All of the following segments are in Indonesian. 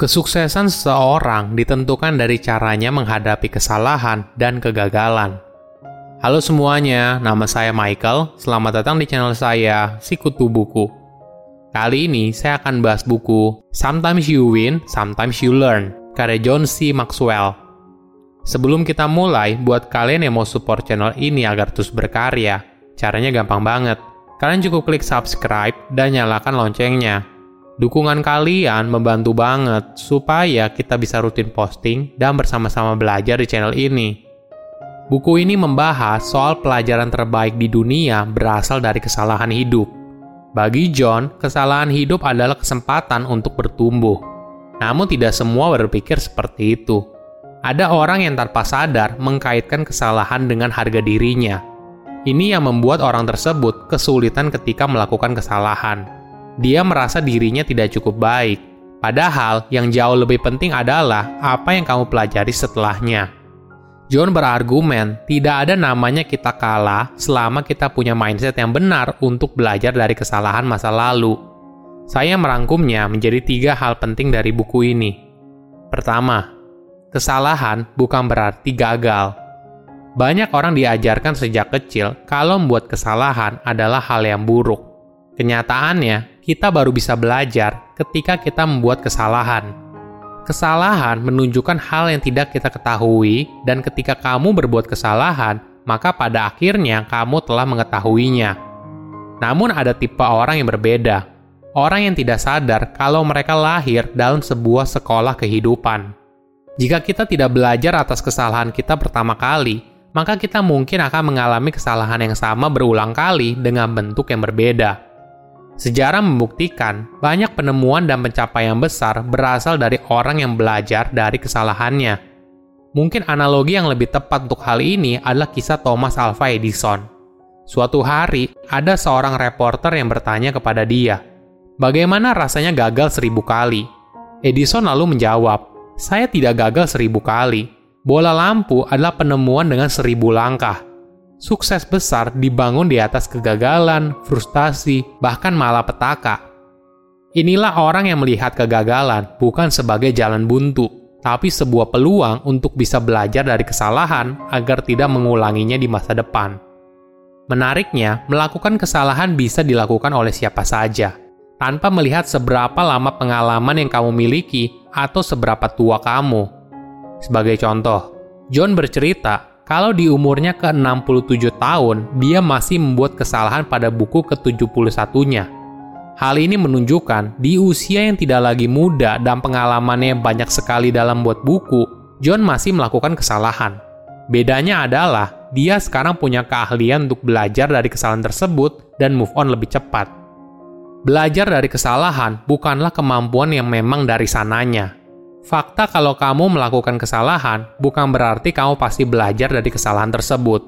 Kesuksesan seseorang ditentukan dari caranya menghadapi kesalahan dan kegagalan. Halo semuanya, nama saya Michael. Selamat datang di channel saya, Sikutu Buku. Kali ini saya akan bahas buku Sometimes You Win, Sometimes You Learn, karya John C. Maxwell. Sebelum kita mulai, buat kalian yang mau support channel ini agar terus berkarya, caranya gampang banget. Kalian cukup klik subscribe dan nyalakan loncengnya Dukungan kalian membantu banget supaya kita bisa rutin posting dan bersama-sama belajar di channel ini. Buku ini membahas soal pelajaran terbaik di dunia berasal dari kesalahan hidup. Bagi John, kesalahan hidup adalah kesempatan untuk bertumbuh. Namun tidak semua berpikir seperti itu. Ada orang yang tanpa sadar mengkaitkan kesalahan dengan harga dirinya. Ini yang membuat orang tersebut kesulitan ketika melakukan kesalahan dia merasa dirinya tidak cukup baik. Padahal yang jauh lebih penting adalah apa yang kamu pelajari setelahnya. John berargumen, tidak ada namanya kita kalah selama kita punya mindset yang benar untuk belajar dari kesalahan masa lalu. Saya merangkumnya menjadi tiga hal penting dari buku ini. Pertama, kesalahan bukan berarti gagal. Banyak orang diajarkan sejak kecil kalau membuat kesalahan adalah hal yang buruk. Kenyataannya, kita baru bisa belajar ketika kita membuat kesalahan. Kesalahan menunjukkan hal yang tidak kita ketahui, dan ketika kamu berbuat kesalahan, maka pada akhirnya kamu telah mengetahuinya. Namun, ada tipe orang yang berbeda: orang yang tidak sadar kalau mereka lahir dalam sebuah sekolah kehidupan. Jika kita tidak belajar atas kesalahan kita pertama kali, maka kita mungkin akan mengalami kesalahan yang sama berulang kali dengan bentuk yang berbeda. Sejarah membuktikan banyak penemuan dan pencapaian besar berasal dari orang yang belajar dari kesalahannya. Mungkin analogi yang lebih tepat untuk hal ini adalah kisah Thomas Alva Edison. Suatu hari, ada seorang reporter yang bertanya kepada dia, bagaimana rasanya gagal seribu kali? Edison lalu menjawab, saya tidak gagal seribu kali. Bola lampu adalah penemuan dengan seribu langkah sukses besar dibangun di atas kegagalan, frustasi, bahkan malapetaka. Inilah orang yang melihat kegagalan bukan sebagai jalan buntu, tapi sebuah peluang untuk bisa belajar dari kesalahan agar tidak mengulanginya di masa depan. Menariknya, melakukan kesalahan bisa dilakukan oleh siapa saja, tanpa melihat seberapa lama pengalaman yang kamu miliki atau seberapa tua kamu. Sebagai contoh, John bercerita kalau di umurnya ke-67 tahun, dia masih membuat kesalahan pada buku ke-71-nya. Hal ini menunjukkan di usia yang tidak lagi muda dan pengalamannya banyak sekali dalam buat buku, John masih melakukan kesalahan. Bedanya adalah dia sekarang punya keahlian untuk belajar dari kesalahan tersebut dan move on lebih cepat. Belajar dari kesalahan bukanlah kemampuan yang memang dari sananya, Fakta kalau kamu melakukan kesalahan bukan berarti kamu pasti belajar dari kesalahan tersebut.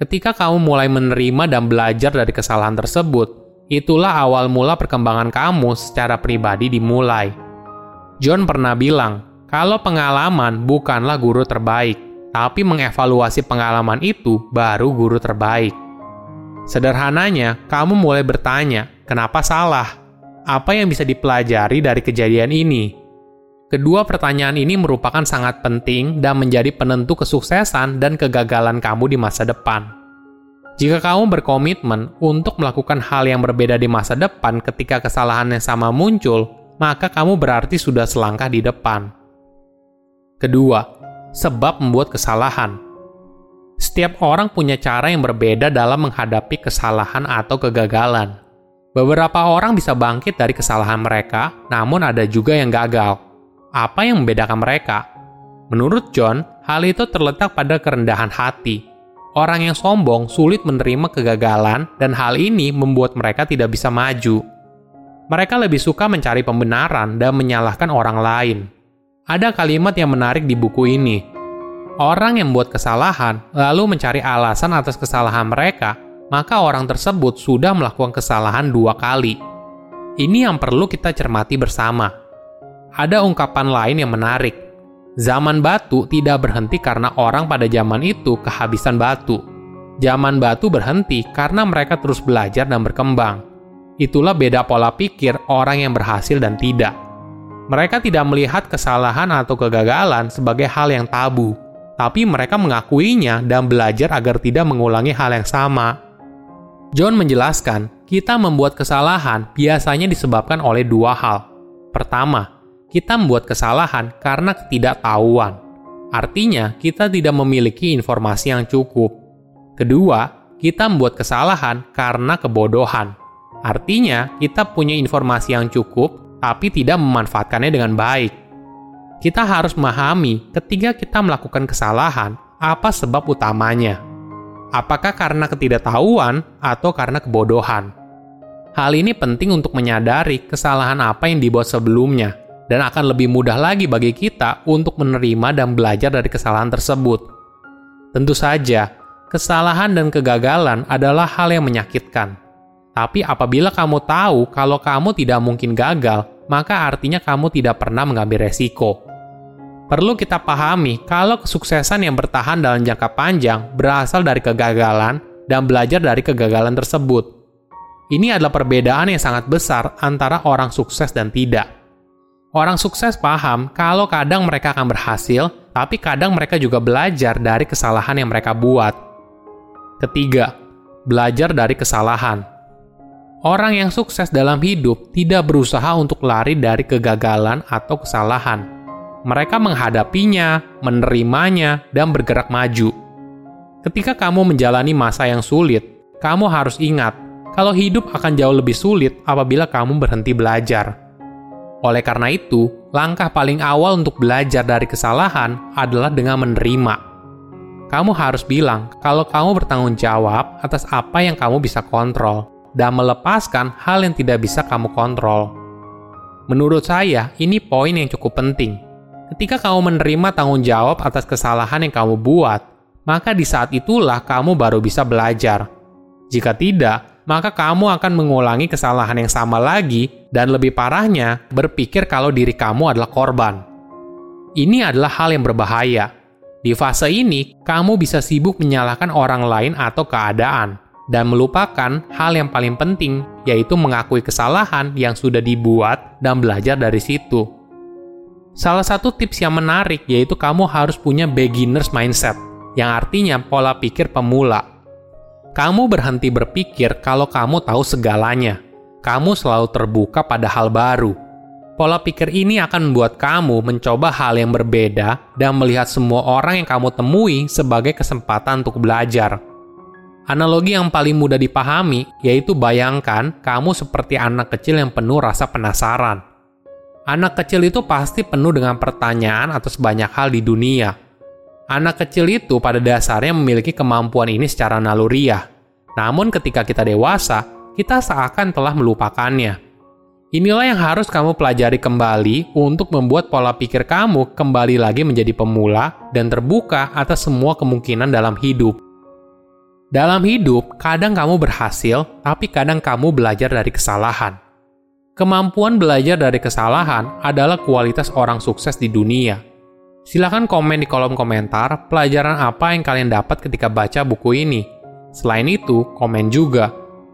Ketika kamu mulai menerima dan belajar dari kesalahan tersebut, itulah awal mula perkembangan kamu secara pribadi dimulai. John pernah bilang, kalau pengalaman bukanlah guru terbaik, tapi mengevaluasi pengalaman itu baru guru terbaik. Sederhananya, kamu mulai bertanya, kenapa salah? Apa yang bisa dipelajari dari kejadian ini? Kedua pertanyaan ini merupakan sangat penting dan menjadi penentu kesuksesan dan kegagalan kamu di masa depan. Jika kamu berkomitmen untuk melakukan hal yang berbeda di masa depan ketika kesalahan yang sama muncul, maka kamu berarti sudah selangkah di depan. Kedua, sebab membuat kesalahan. Setiap orang punya cara yang berbeda dalam menghadapi kesalahan atau kegagalan. Beberapa orang bisa bangkit dari kesalahan mereka, namun ada juga yang gagal. Apa yang membedakan mereka? Menurut John, hal itu terletak pada kerendahan hati. Orang yang sombong sulit menerima kegagalan, dan hal ini membuat mereka tidak bisa maju. Mereka lebih suka mencari pembenaran dan menyalahkan orang lain. Ada kalimat yang menarik di buku ini. Orang yang membuat kesalahan lalu mencari alasan atas kesalahan mereka, maka orang tersebut sudah melakukan kesalahan dua kali. Ini yang perlu kita cermati bersama ada ungkapan lain yang menarik. Zaman batu tidak berhenti karena orang pada zaman itu kehabisan batu. Zaman batu berhenti karena mereka terus belajar dan berkembang. Itulah beda pola pikir orang yang berhasil dan tidak. Mereka tidak melihat kesalahan atau kegagalan sebagai hal yang tabu, tapi mereka mengakuinya dan belajar agar tidak mengulangi hal yang sama. John menjelaskan, kita membuat kesalahan biasanya disebabkan oleh dua hal. Pertama, kita membuat kesalahan karena ketidaktahuan. Artinya, kita tidak memiliki informasi yang cukup. Kedua, kita membuat kesalahan karena kebodohan. Artinya, kita punya informasi yang cukup, tapi tidak memanfaatkannya dengan baik. Kita harus memahami ketika kita melakukan kesalahan, apa sebab utamanya. Apakah karena ketidaktahuan atau karena kebodohan? Hal ini penting untuk menyadari kesalahan apa yang dibuat sebelumnya, dan akan lebih mudah lagi bagi kita untuk menerima dan belajar dari kesalahan tersebut. Tentu saja, kesalahan dan kegagalan adalah hal yang menyakitkan. Tapi apabila kamu tahu kalau kamu tidak mungkin gagal, maka artinya kamu tidak pernah mengambil resiko. Perlu kita pahami kalau kesuksesan yang bertahan dalam jangka panjang berasal dari kegagalan dan belajar dari kegagalan tersebut. Ini adalah perbedaan yang sangat besar antara orang sukses dan tidak. Orang sukses paham kalau kadang mereka akan berhasil, tapi kadang mereka juga belajar dari kesalahan yang mereka buat. Ketiga, belajar dari kesalahan. Orang yang sukses dalam hidup tidak berusaha untuk lari dari kegagalan atau kesalahan. Mereka menghadapinya, menerimanya, dan bergerak maju. Ketika kamu menjalani masa yang sulit, kamu harus ingat kalau hidup akan jauh lebih sulit apabila kamu berhenti belajar. Oleh karena itu, langkah paling awal untuk belajar dari kesalahan adalah dengan menerima. Kamu harus bilang kalau kamu bertanggung jawab atas apa yang kamu bisa kontrol dan melepaskan hal yang tidak bisa kamu kontrol. Menurut saya, ini poin yang cukup penting. Ketika kamu menerima tanggung jawab atas kesalahan yang kamu buat, maka di saat itulah kamu baru bisa belajar. Jika tidak, maka kamu akan mengulangi kesalahan yang sama lagi dan lebih parahnya, berpikir kalau diri kamu adalah korban. Ini adalah hal yang berbahaya. Di fase ini, kamu bisa sibuk menyalahkan orang lain atau keadaan dan melupakan hal yang paling penting, yaitu mengakui kesalahan yang sudah dibuat dan belajar dari situ. Salah satu tips yang menarik yaitu kamu harus punya beginner's mindset, yang artinya pola pikir pemula kamu berhenti berpikir kalau kamu tahu segalanya. Kamu selalu terbuka pada hal baru. Pola pikir ini akan membuat kamu mencoba hal yang berbeda dan melihat semua orang yang kamu temui sebagai kesempatan untuk belajar. Analogi yang paling mudah dipahami yaitu bayangkan kamu seperti anak kecil yang penuh rasa penasaran. Anak kecil itu pasti penuh dengan pertanyaan atas banyak hal di dunia Anak kecil itu pada dasarnya memiliki kemampuan ini secara naluriah. Namun ketika kita dewasa, kita seakan telah melupakannya. Inilah yang harus kamu pelajari kembali untuk membuat pola pikir kamu kembali lagi menjadi pemula dan terbuka atas semua kemungkinan dalam hidup. Dalam hidup, kadang kamu berhasil, tapi kadang kamu belajar dari kesalahan. Kemampuan belajar dari kesalahan adalah kualitas orang sukses di dunia Silahkan komen di kolom komentar pelajaran apa yang kalian dapat ketika baca buku ini. Selain itu, komen juga